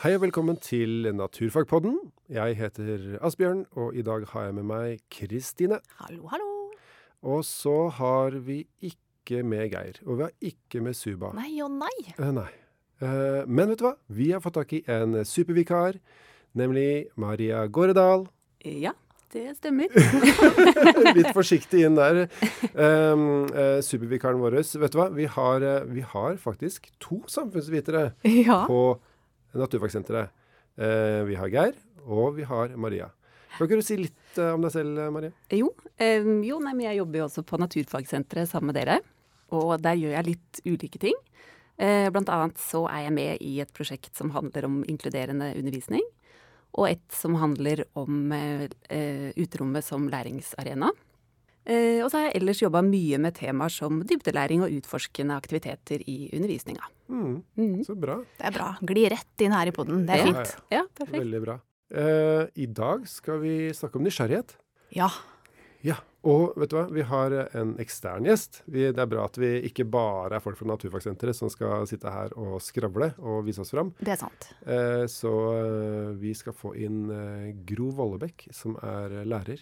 Hei og velkommen til Naturfagpodden. Jeg heter Asbjørn, og i dag har jeg med meg Kristine. Hallo, hallo. Og så har vi ikke med Geir. Og vi har ikke med Suba. Nei og nei. Eh, nei. Eh, men vet du hva? Vi har fått tak i en supervikar, nemlig Maria Gåredal. Ja, det stemmer. Litt forsiktig inn der. Eh, supervikaren vår. Vet du hva? Vi har, eh, vi har faktisk to samfunnsvitere ja. på Naturfagsenteret. Eh, vi har Geir, og vi har Maria. Kan ikke du si litt eh, om deg selv, Maria? Jo, eh, jo nei, men jeg jobber jo også på Naturfagsenteret sammen med dere. Og der gjør jeg litt ulike ting. Eh, blant annet så er jeg med i et prosjekt som handler om inkluderende undervisning. Og et som handler om eh, eh, uterommet som læringsarena. Eh, og så har jeg ellers jobba mye med temaer som dybdelæring og utforskende aktiviteter i undervisninga. Mm, Mm. så bra. Det er bra. Gli rett inn her i poden. Det er Ja. fint. Ja, perfekt. Veldig bra. Eh, I dag skal vi snakke om nysgjerrighet. Ja. Ja, og vet du hva? Vi har en ekstern gjest. Vi, det er bra at vi ikke bare er folk fra Naturfagsenteret som skal sitte her og skravle og vise oss fram. Det er sant. Eh, så eh, vi skal få inn eh, Gro Vollebekk, som er lærer,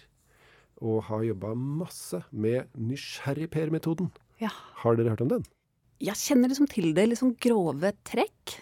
og har jobba masse med Nysgjerrigper-metoden. Ja. Har dere hørt om den? Jeg kjenner liksom til det, sånn grove trekk.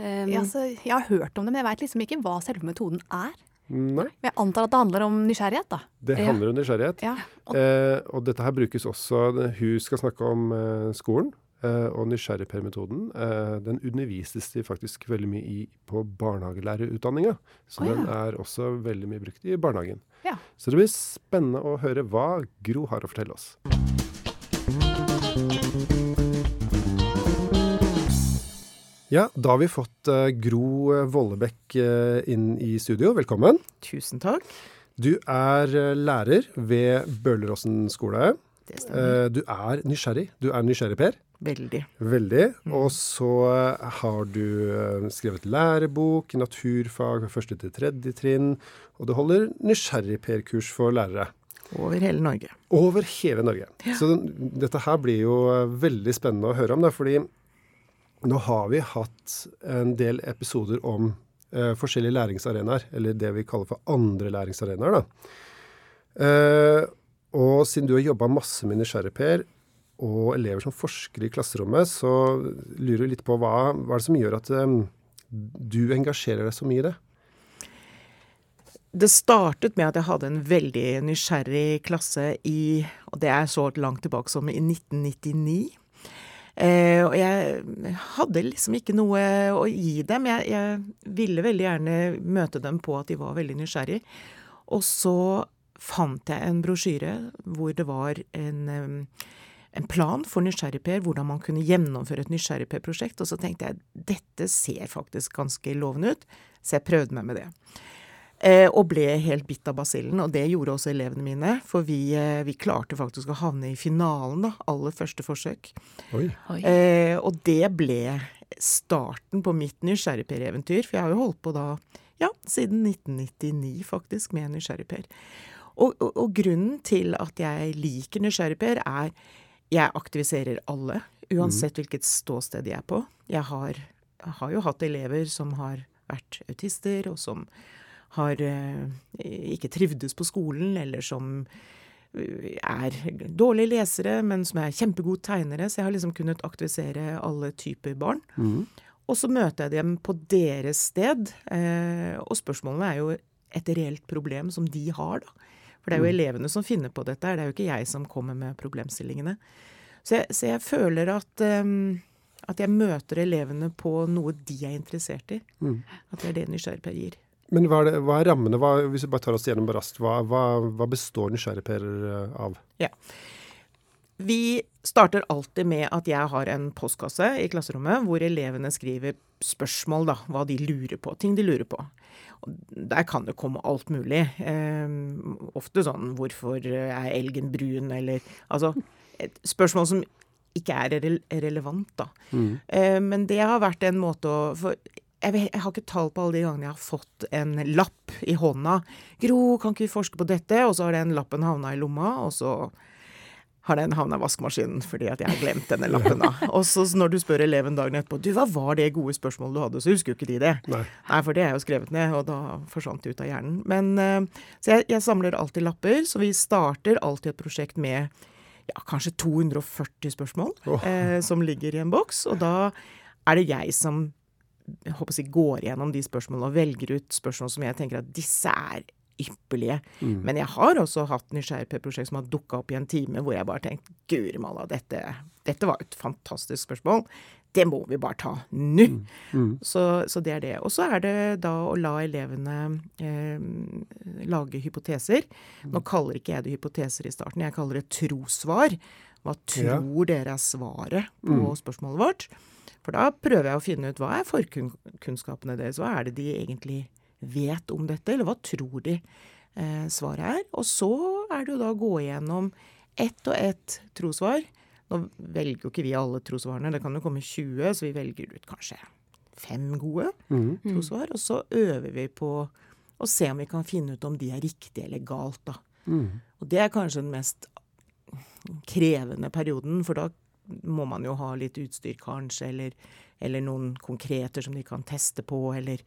Um, Ja, så jeg har hørt om det, men jeg veit liksom ikke hva selve metoden er. Nei, Men jeg antar at det handler om nysgjerrighet, da. det Ja. handler om nysgjerrighet. Ja. Og, Eh, og dette her brukes også Hun skal snakke om eh, skolen. Eh, og nysgjerrigper-metoden eh, den undervises de faktisk veldig mye i på barnehagelærerutdanninga. Så oh, ja. den er også veldig mye brukt i barnehagen. Ja. Så det blir spennende å høre hva Gro har å fortelle oss. Ja, da har vi fått eh, Gro Vollebekk inn i studio. Velkommen. Tusen takk. Du er lærer ved Bøleråsen skole. Det stemmer. Eh, Du er nysgjerrig. Du er nysgjerrig, Per. Veldig. Veldig. Og så eh, har du eh, skrevet lærebok naturfag fra første til tredje trinn. Og du holder nysgjerrig-Per-kurs for lærere. Over hele Norge. Over hele Norge. Så dette her blir jo eh, veldig spennende å høre om. Da, fordi nå har vi hatt en del episoder om eh, forskjellige læringsarenaer, eller det vi kaller for andre læringsarenaer. Da. Eh, og siden du har jobba masse med nysgjerrig-Per og elever som forsker i klasserommet, så lurer vi litt på hva, hva er det som gjør at um, du engasjerer deg så mye i det? Det startet med at jeg hadde en veldig nysgjerrig klasse i Og det er så langt tilbake som i 1999. Eh, og jeg hadde liksom ikke noe å gi dem. Jeg, jeg ville veldig gjerne møte dem på at de var veldig nysgjerrig. Og så fant jeg en brosjyre hvor det var en, em, en plan for Nysgjerrig-Per, hvordan man kunne gjennomføre et Nysgjerrig-Per-prosjekt. Og så tenkte jeg dette ser faktisk ganske lovende ut, så jeg prøvde meg med det. Eh, og ble helt bitt av basillen, og det gjorde også elevene mine. For vi, eh, vi klarte faktisk å havne i finalen, da, aller første forsøk. Oi. Oi. Eh, og det ble starten på mitt nysgjerrig-Per-eventyr. For jeg har jo holdt på da, ja, siden 1999 faktisk, med Nysgjerrig-Per. Og, og, og grunnen til at jeg liker Nysgjerrig-Per, er jeg aktiviserer alle, uansett hvilket ståsted de er på. Jeg har, har jo hatt elever som har vært autister, og som har eh, ikke trivdes på skolen, eller som eh, er dårlige lesere, men som er kjempegode tegnere. Så jeg har liksom kunnet aktivisere alle typer barn. Mm. Og så møter jeg dem på deres sted, eh, og spørsmålene er jo et reelt problem som de har, da. For det er jo elevene som finner på dette, det er jo ikke jeg som kommer med problemstillingene. Så jeg, så jeg føler at, um, at jeg møter elevene på noe de er interessert i. Mm. At det er det nysgjerrigper gir. Men hva er, det, hva er rammene? Hva, hvis vi bare tar oss gjennom raskt, hva, hva, hva består nysgjerrigper av? Ja. Vi starter alltid med at jeg har en postkasse i klasserommet hvor elevene skriver spørsmål, da, hva de lurer på, ting de lurer på. Der kan det komme alt mulig. Eh, ofte sånn 'hvorfor er elgen brun?' eller altså et spørsmål som ikke er rele relevant, da. Eh, men det har vært en måte å for jeg har ikke tall på alle de gangene jeg har fått en lapp i hånda. 'Gro, kan ikke vi forske på dette?' Og så har den lappen havna i lomma, og så har den havna i vaskemaskinen fordi at jeg har glemt denne lappen. da. Og så når du spør eleven dagen etterpå du, hva var det gode spørsmålet du hadde, så husker jo ikke de det. Nei. Nei, for det er jo skrevet ned, og da forsvant det ut av hjernen. Men, eh, Så jeg, jeg samler alltid lapper, så vi starter alltid et prosjekt med ja, kanskje 240 spørsmål oh. eh, som ligger i en boks. Og da er det jeg som jeg håper å si, går gjennom de spørsmålene og velger ut spørsmål som jeg tenker at disse er ypperlige. Mm. Men jeg har også hatt nysgjerrigprosjekt som har dukka opp i en time hvor jeg bare tenkte guri malla, dette, dette var et fantastisk spørsmål. Det må vi bare ta nå. Mm. Så, så det er det. Og så er det da å la elevene eh, lage hypoteser. Nå kaller ikke jeg det hypoteser i starten, jeg kaller det trosvar. Hva Ja. tror dere er svaret på spørsmålet vårt? For da prøver jeg å finne ut hva er forkunnskapene deres. Hva er det de egentlig vet om dette, eller hva tror de eh, svaret er? Og så er det jo da å gå igjennom ett og ett trossvar. Nå velger jo ikke vi alle trossvarene, det kan jo komme 20, så vi velger ut kanskje fem gode Mm. trossvar. Og så øver vi på å se om vi kan finne ut om de er riktige eller galt, da. Mm. Og det er kanskje den mest krevende perioden, for da må man jo ha litt utstyr kanskje, eller, eller noen konkreter som de kan teste på, eller,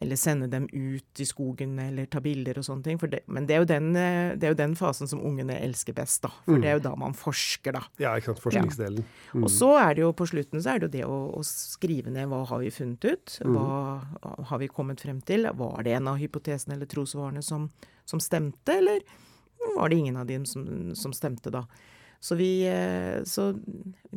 eller sende dem ut i skogen, eller ta bilder og sånne ting. Det, men det er, den, eh, det er jo den fasen som ungene elsker best, da. For det er jo da man forsker, da. Ja, ikke sant. Forskningsdelen. Og så er det jo på slutten så er det jo det å, å skrive ned hva har vi funnet ut, hva har vi kommet frem til, var det en av hypotesene eller trosvarene som, som stemte, eller var det ingen av dem som, som stemte da. Så, vi, eh, så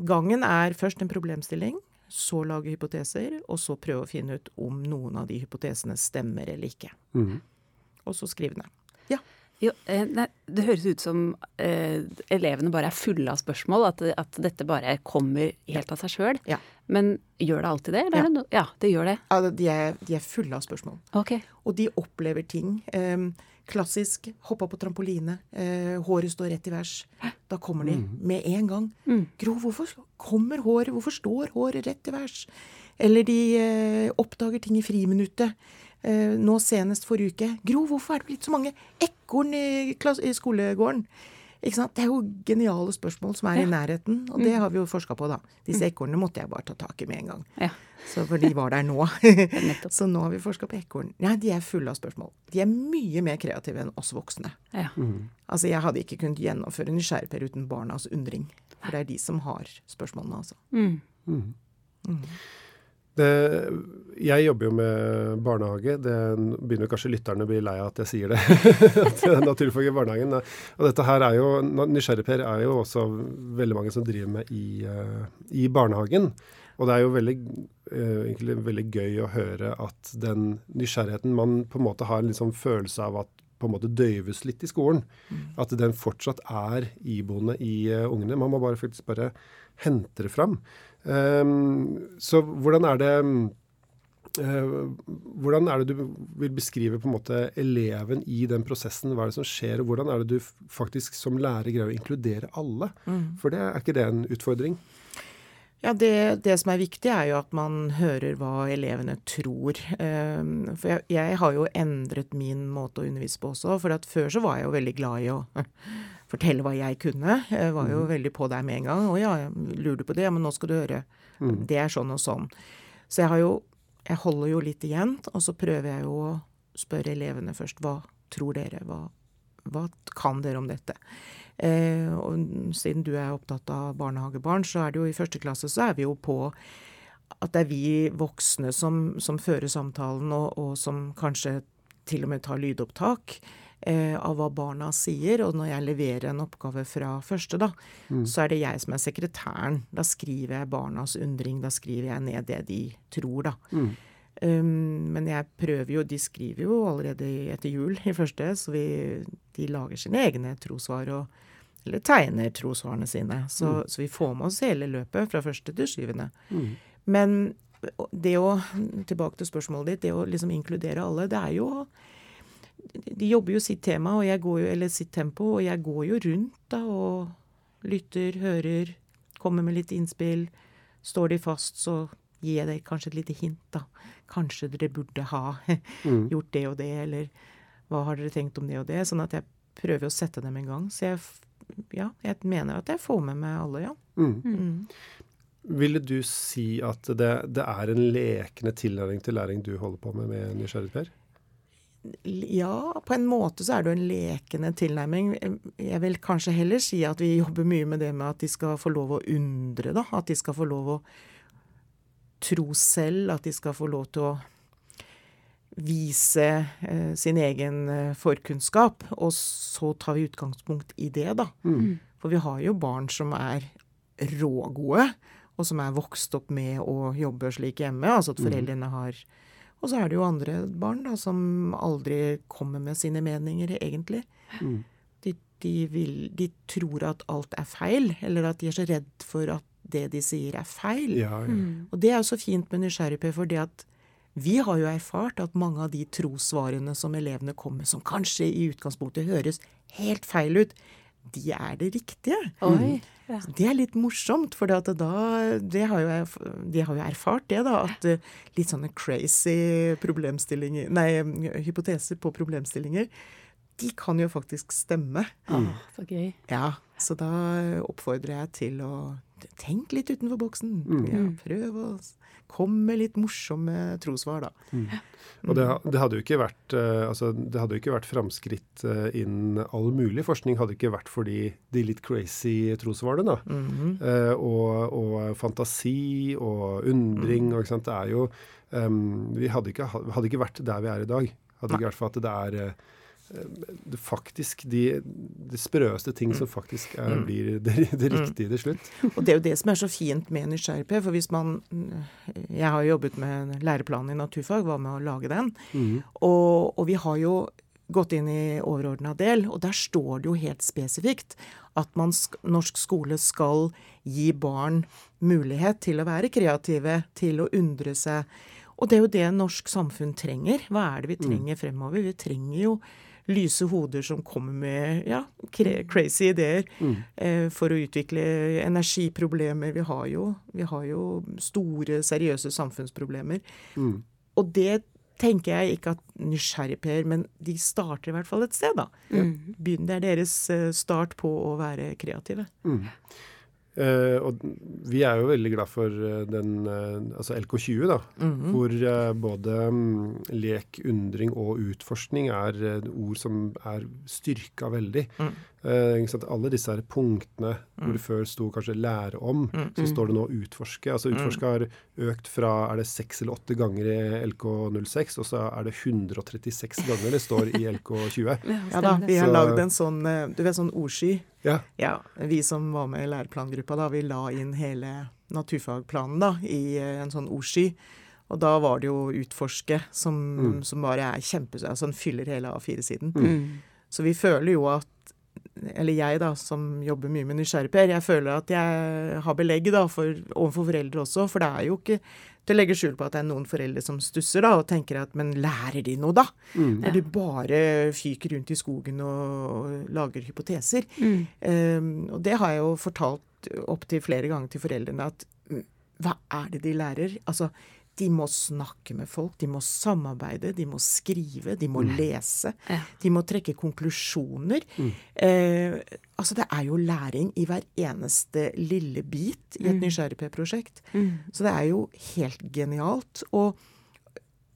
gangen er først en problemstilling, så lage hypoteser, og så prøve å finne ut om noen av de hypotesene stemmer eller ikke. Mm. Og så skrive ned. Jo, eh, nei, det høres ut som eh, elevene bare er fulle av spørsmål, at, at dette bare kommer helt av seg sjøl. Ja. Men gjør det alltid det? Eller? Ja. det ja, det gjør det. Ja, de, er, de er fulle av spørsmål. Ok. Og de opplever ting. Eh, klassisk hoppa på trampoline, eh, håret står rett i vers. Da kommer de med en gang. Gro, hvorfor kommer håret, hvorfor står håret rett i vers? Eller de eh, oppdager ting i friminuttet. Eh, nå senest forrige uke. Gro, hvorfor er det blitt så mange ekorn i, i skolegården? Ikke sant? Det er jo geniale spørsmål som er i nærheten, og det har vi jo forska på, da. Disse ekornene måtte jeg bare ta tak i med en gang. Ja. Så For de var der nå. Så nå har vi forska på ekorn. Nei, de er fulle av spørsmål. De er mye mer kreative enn oss voksne. Ja. Altså, jeg hadde ikke kunnet gjennomføre nysgjerrigper uten barnas undring. For det er de som har spørsmålene, altså. Mm. Det, jeg jobber jo med barnehage. Det begynner kanskje lytterne å bli lei av at jeg sier det. at naturfag i barnehagen. Og dette her er jo, Nysgjerrigper er jo også veldig mange som driver med i, eh, i barnehagen. Og det er jo veldig, eh, egentlig veldig gøy å høre at den nysgjerrigheten man på en måte har en liksom følelse av at på en måte døyves litt i skolen. At den fortsatt er iboende i eh, ungene. Man må bare faktisk bare hente det fram. Ehm, så hvordan er det eh, hvordan er det du vil beskrive på en måte eleven i den prosessen? Hva er det som skjer, og hvordan er det du faktisk som lærer greier å inkludere alle? For det er ikke det en utfordring? Ja, det, det som er viktig, er jo at man hører hva elevene tror. Um, for jeg, jeg har jo endret min måte å undervise på også. For før så var jeg jo veldig glad i å fortelle hva jeg kunne. Jeg var jo veldig på der med en gang. 'Å ja, lurer du på det? Ja, men nå skal du høre. Det er sånn og sånn.' Så jeg har jo Jeg holder jo litt igjen, og så prøver jeg jo å spørre elevene først. Hva tror dere? Hva, hva kan dere om dette? Eh, og siden du er opptatt av barnehagebarn, så er det jo i første klasse så er vi jo på at det er vi voksne som, som fører samtalen, og, og som kanskje til og med tar lydopptak av hva barna sier. Og når jeg leverer en oppgave fra første, da, så er det jeg som er sekretæren. Da skriver jeg barnas undring, da skriver jeg ned det de tror, da. Um, men jeg prøver jo, de skriver jo allerede etter jul i første, så vi, de lager sine egne trosvar. og eller tegner trosvarene sine. Så, så vi får med oss hele løpet fra første til syvende. Men det å Tilbake til spørsmålet ditt. Det å liksom inkludere alle, det er jo De jobber jo sitt tema, og jeg går jo, eller sitt tempo, og jeg går jo rundt da og lytter, hører, kommer med litt innspill. Står de fast, så gir jeg deg kanskje et lite hint, da. Kanskje dere burde ha gjort det og det, eller hva har dere tenkt om det og det? Sånn at jeg prøver å sette dem i gang. Så jeg ja, jeg mener at jeg får med meg alle, ja. Mm. Mm. Ville du si at det, det er en lekende tilnærming til læring du holder på med med Nysgjerrig Per? Ja, på en måte så er det jo en lekende tilnærming. Jeg vil kanskje heller si at vi jobber mye med det med at de skal få lov å undre, da. At de skal få lov å tro selv, at de skal få lov til å vise eh, sin egen eh, forkunnskap. Og så tar vi utgangspunkt i det, da. Mm. For vi har jo barn som er rågode, og som er vokst opp med å jobbe slik hjemme. Altså at foreldrene har Og så er det jo andre barn da, som aldri kommer med sine meninger, egentlig. Mm. De, de, vil, de tror at alt er feil, eller at de er så redd for at det de sier, er feil. Ja, ja. Og det er jo så fint med nysgjerrighet, for det at vi har jo erfart at mange av de trossvarene som elevene kommer med, som kanskje i utgangspunktet høres helt feil ut, de er det riktige. Oi. Ja. Det er litt morsomt, for da, det har jo, jeg- de har jo erfart det, da. At eh, litt sånne crazy problemstillinger Nei, hypoteser på problemstillinger, de kan jo faktisk stemme. Ja, så gøy. Ja, så da oppfordrer jeg til å tenke litt utenfor boksen. Ja, prøv å komme med litt morsomme trosvar, da. Og det, det hadde jo ikke vært eh, altså, det hadde jo ikke vært framskritt eh, innen all mulig forskning hadde ikke vært for de, de litt crazy trosvarene. da. -hmm. Eh, og, og fantasi og undring. Og, ikke sant? Det er jo um, Vi hadde ikke, hadde ikke vært der vi er i dag. Hadde ikke vært for at det er eh, faktisk de, de sprøeste ting som faktisk er, blir det, det riktige til slutt. Og det er jo det som er så fint med nysgjerrighet. For hvis man Jeg har jo jobbet med læreplanen i naturfag, var med å lage den. Mm. Og, og vi har jo gått inn i overordna del, og der står det jo helt spesifikt at man, sk- norsk skole skal gi barn mulighet til å være kreative, til å undre seg. Og det er jo det norsk samfunn trenger. Hva er det vi trenger fremover? Vi trenger jo lyse hoder som kommer med ja, crazy ideer eh, for å utvikle energiproblemer. Vi har jo, vi har jo store, seriøse samfunnsproblemer. Mm. Og det tenker jeg ikke at nysgjerrig-Per, men de starter i hvert fall et sted, da. Begynn, det er deres eh, start på å være kreative. Mm. Eh, og vi er jo veldig glad for eh, den uh, altså LK20, da. Mhm. Hvor uh, både um, lek, undring og utforskning er ord som er styrka veldig. Mm. Eh, sant? Alle disse her punktene hvor det før sto kanskje 'lære om', Mm. så står det nå 'utforske'. Altså Utforske har økt fra er det seks eller åtte ganger i LK06, og så er det 136 ganger det står i LK20. Ja da, vi har lagd en sånn, eh, du vet, sånn ordsky. Ja. Ja, vi som var med i læreplangruppa, da, vi la inn hele naturfagplanen da, i eh, en sånn ordsky. Og da var det jo utforske som, Mm. som bare er kjempe... Altså den fyller hele A4-siden. Mm. Så vi føler jo at eller jeg da, som jobber mye med nysgjerrig-Per, jeg føler at jeg har belegg da, for, overfor foreldre også. For det er jo ikke til å legge skjul på at det er noen foreldre som stusser da, og tenker at men lærer de noe, da? Mm. Når de bare fyker rundt i skogen og, og lager hypoteser. Mm. Um, og det har jeg jo fortalt opptil flere ganger til foreldrene at mm, hva er det de lærer? Altså, de må snakke med folk, de må samarbeide, de må skrive, de må lese. Ja. De må trekke konklusjoner. Eh, altså, det er jo læring i hver eneste lille bit i et nysgjerrig-P-prosjekt. Mm. Så det er jo helt genialt. Og,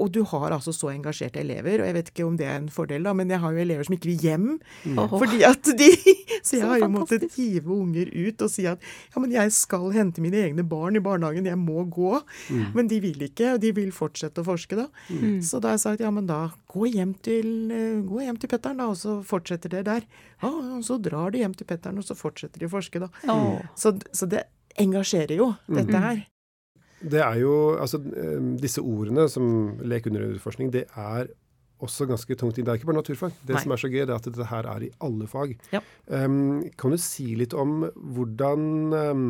og du har altså så engasjerte elever, og jeg vet ikke om det er en fordel, da, men jeg har jo elever som ikke vil hjem. Mm. Fordi at de Så jeg Så har jo måttet hive unger ut og si at ja, men jeg skal hente mine egne barn i barnehagen, jeg må gå. Men de vil ikke, og de vil fortsette å forske, da. Så da har jeg sagt ja, men da gå hjem til, eh, gå hjem til Petteren, da, og så fortsetter det der. Ja, og så drar de hjem til Petteren, og så fortsetter de å forske, da. Åh. Så, så det engasjerer jo, dette her. Det er jo Altså, eh, disse ordene som lek under utforskning, det er også ganske tungt inn. Det er ikke bare naturfag. Det Nei. som er så gøy, det er at dette her er i alle fag. Ja. Um, kan du si litt om hvordan um,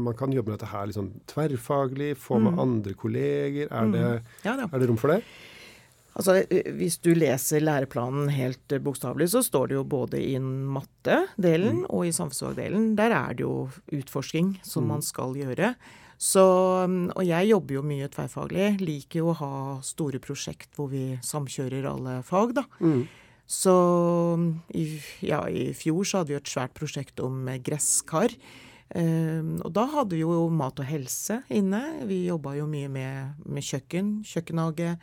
man kan jobbe med dette her sånn tverrfaglig, få med andre kolleger? Er, det, Ja er det rom for det? Altså, eh, Hvis du leser læreplanen helt eh, bokstavelig, så står det jo både i matte-delen og i samfunnsfagdelen. Der er det jo utforsking som man skal gjøre. Så, mm, og jeg jobber jo mye tverrfaglig. Liker jo å ha store prosjekt hvor vi samkjører alle fag, da. Mm. Så i, ja, i fjor så hadde vi et svært prosjekt om eh, gresskar. Um, og da hadde vi jo mat og helse inne. Vi jobba jo mye med, med kjøkken, kjøkkenhage.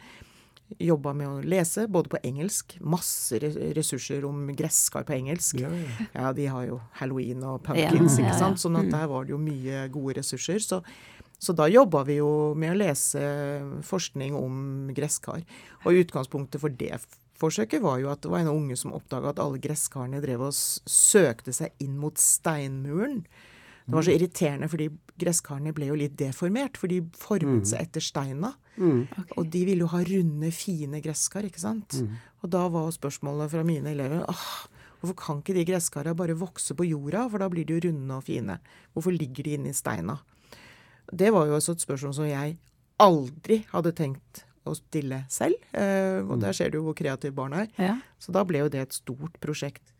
Jobba med å lese, både på engelsk. Masse ressurser om gresskar på engelsk. Ja, ja. Ja, de har jo halloween og pumpkins, ikke sant. Sånn at der var det jo mye gode ressurser. Så, så da jobba vi jo med å lese forskning om gresskar. Og utgangspunktet for det forsøket var jo at det var en unge som oppdaga at alle gresskarene drev og søkte seg inn mot steinmuren. Det var så irriterende, fordi gresskarene ble jo litt deformert, for de formet seg etter steina. Og de ville jo ha runde, fine gresskar, ikke sant. Og da var spørsmålet fra mine elever åh, hvorfor kan ikke de gresskara bare vokse på jorda, for da blir de jo runde og fine. Hvorfor ligger de inne i steina? Det var jo også et spørsmål som jeg aldri hadde tenkt å stille selv. Eh, og der ser du jo hvor kreative barn er. Ja. Så da ble jo det et stort prosjekt.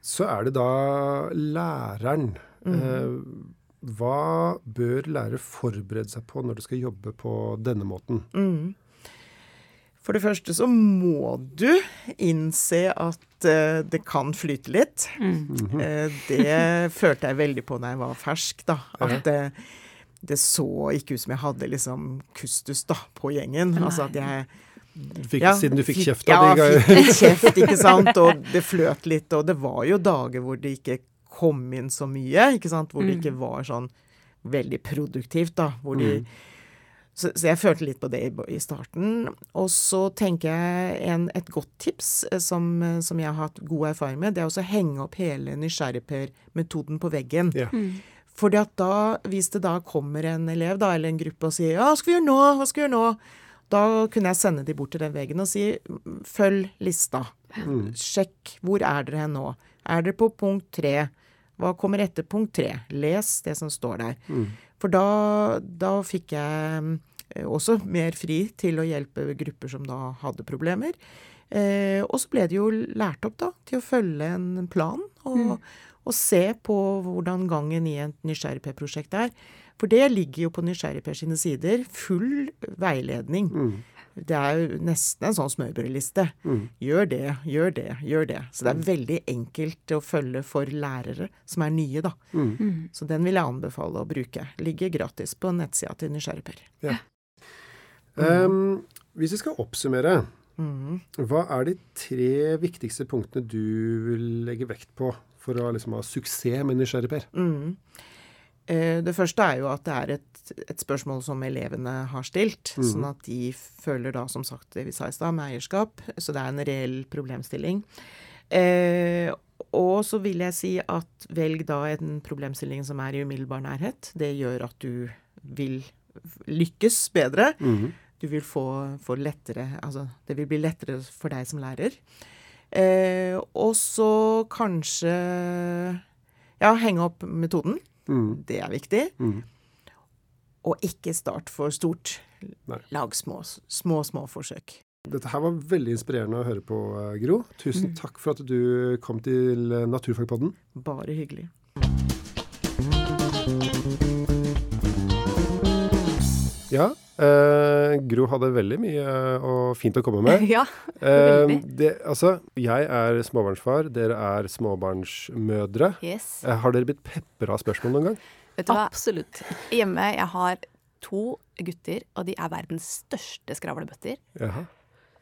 Så er det da læreren. Eh, hva bør lærere forberede seg på når du skal jobbe på denne måten? For det første så må du innse at uh, det kan flyte litt. Eh, det følte jeg veldig på da jeg var fersk, da. At det, det så ikke ut som jeg hadde liksom kustus da, på gjengen. Altså at jeg fikk, Ja, siden du fikk fikk- kjeft av Ja, de Ja, fikk litt kjeft, ikke sant. Og det fløt litt. Og det var jo dager hvor det ikke kom inn så mye, ikke sant. Hvor det ikke var sånn veldig produktivt, da. Hvor de så, så jeg følte litt på det i, i starten. Og så tenker jeg en, et godt tips eh, som, eh, som jeg har hatt god erfaring med, det er å henge opp hele nysgjerrigper-metoden på veggen. Ja. Fordi at da, hvis det da kommer en elev da, eller en gruppe og sier 'ja, hva skal vi gjøre nå', hva skal vi gjøre nå? Da kunne jeg sende de bort til den veggen og si 'følg lista'. Sjekk hvor er dere hen nå. Er dere på punkt tre? Hva kommer etter punkt tre? Les det som står der. For da, da fikk jeg eh, også mer fri til å hjelpe grupper som da hadde problemer. Eh, og så ble det jo lært opp da, til å følge en plan og, og se på hvordan gangen i et Nysgjerrigper-prosjekt er. For det ligger jo på Nysgjerrigper sine sider. Full veiledning. Det er jo nesten en sånn smørbrødliste. Gjør det, gjør det, gjør det. Så det er veldig enkelt å følge for lærere som er nye, da. Så den vil jeg anbefale å bruke. Ligger gratis på nettsida til Nysgjerrigper. Um, hvis vi skal oppsummere, hva er de tre viktigste punktene du vil legge vekt på for å liksom ha suksess med Nysgjerrigper? Mm. Det første er jo at det er et, et spørsmål som elevene har stilt, sånn at de føler da, som sagt, det vi sa i stad, med eierskap. Så det er en reell problemstilling. Eh, og så vil jeg si at velg da en problemstilling som er i umiddelbar nærhet. Det gjør at du vil lykkes bedre. Du vil få, få lettere Altså, det vil bli lettere for deg som lærer. Eh, og så kanskje Ja, henge opp metoden. Det er viktig. Og ikke start for stort. Nei. Lag små, små, små forsøk. Dette her var veldig inspirerende å høre på, eh, Gro. Tusen takk for at du kom til eh, Naturfagpodden. Bare hyggelig. Ja, eh, Gro hadde veldig mye eh, og fint å komme med. Ja, Eh, det, altså, jeg er småbarnsfar, dere er småbarnsmødre. Yes. Eh, har dere blitt pepra av spørsmål noen gang? Vet du hva? Absolutt. Hjemme jeg har to gutter, og de er verdens største skravlebøtter. Jaha.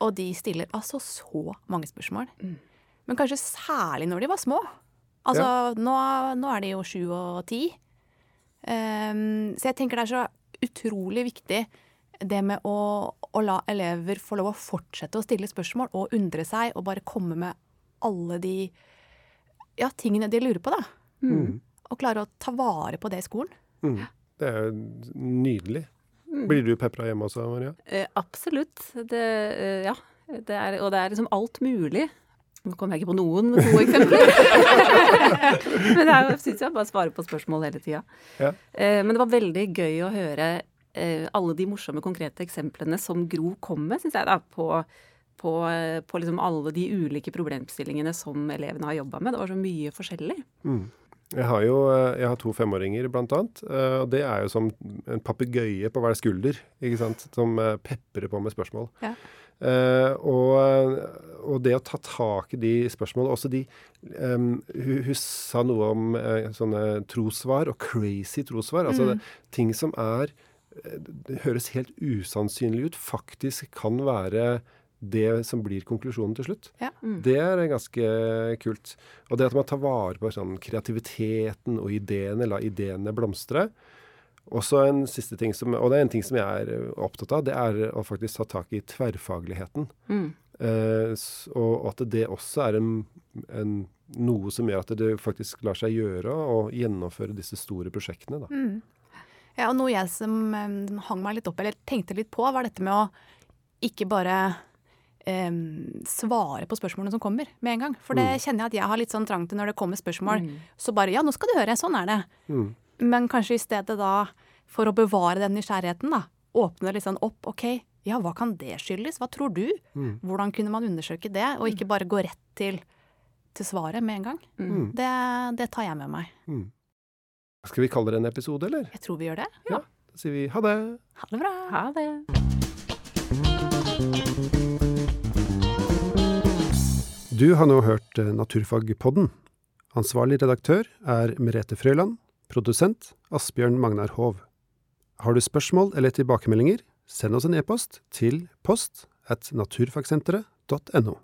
Og de stiller altså så mange spørsmål. Men kanskje særlig når de var små. Altså, nå, nå er de jo sju og ti. Um, så jeg tenker det er så utrolig viktig det med å, å la elever få lov å fortsette å stille spørsmål og undre seg, og bare komme med alle de ja, tingene de lurer på, da. Og klare å ta vare på det i skolen. Mm. Det er jo nydelig. Blir du pepra hjemme også, Maria? Eh, absolutt. Det, eh, ja. Det er, og det er liksom alt mulig. Nå kommer jeg ikke på noen gode eksempler. men det er jo, jeg syns jeg bare svarer på spørsmål hele tida. Ja. Eh, men det var veldig gøy å høre alle de morsomme, konkrete eksemplene som Gro kom med, syns jeg, da, på, på, eh, på liksom alle de ulike problemstillingene som elevene har jobba med. Det var så mye forskjellig. Jeg har jo eh, jeg har to femåringer, blant annet. eh, Og det er jo som en papegøye på hver skulder, ikke sant? som eh, peprer på med spørsmål. Ja. Uh, og, og, det å ta tak i de spørsmålene Også de um, hun, hun, sa noe om uh, sånne trossvar og crazy trossvar. Altså mm. det, ting som er eh, Det høres helt usannsynlig ut, faktisk kan være det som blir konklusjonen til slutt. Ja. Mm. Det er ganske kult. Og det at man tar vare på sånn, kreativiteten og ideene, la ideene blomstre. Også en siste ting som, og det er en ting som jeg er eh, opptatt av, det er å faktisk ta tak i tverrfagligheten. Mm. Eh, og at det også er en, en, noe som gjør at det faktisk lar seg gjøre å gjennomføre disse store prosjektene. Da. Mm. Ja, og noe jeg som hang meg litt opp, eller tenkte litt på, var dette med å ikke bare um, svare på spørsmålene som kommer med en gang. For det mm. kjenner jeg at jeg har litt sånn trang til når det kommer spørsmål. Mm. Så bare ja, nå skal du høre, sånn er det. Mm. Men kanskje i stedet da, for å bevare den nysgjerrigheten, da, åpne litt sånn opp. OK, ja, hva kan det skyldes? Hva tror du? Mm. Hvordan kunne man undersøke det, og ikke bare gå rett til, til svaret med en gang? Mm. mm. Det, det, tar jeg med meg. Skal vi kalle det en episode, eller? Jeg tror vi gjør det. Ja. Da sier vi ha det. Ha det bra. Ha det. Du har nå hørt eh, Naturfagpodden. Ansvarlig redaktør er Merete Frøyland. Produsent Asbjørn Magnar Hov. Har du spørsmål eller tilbakemeldinger, send oss en e-post til post at naturfagsenteret.no.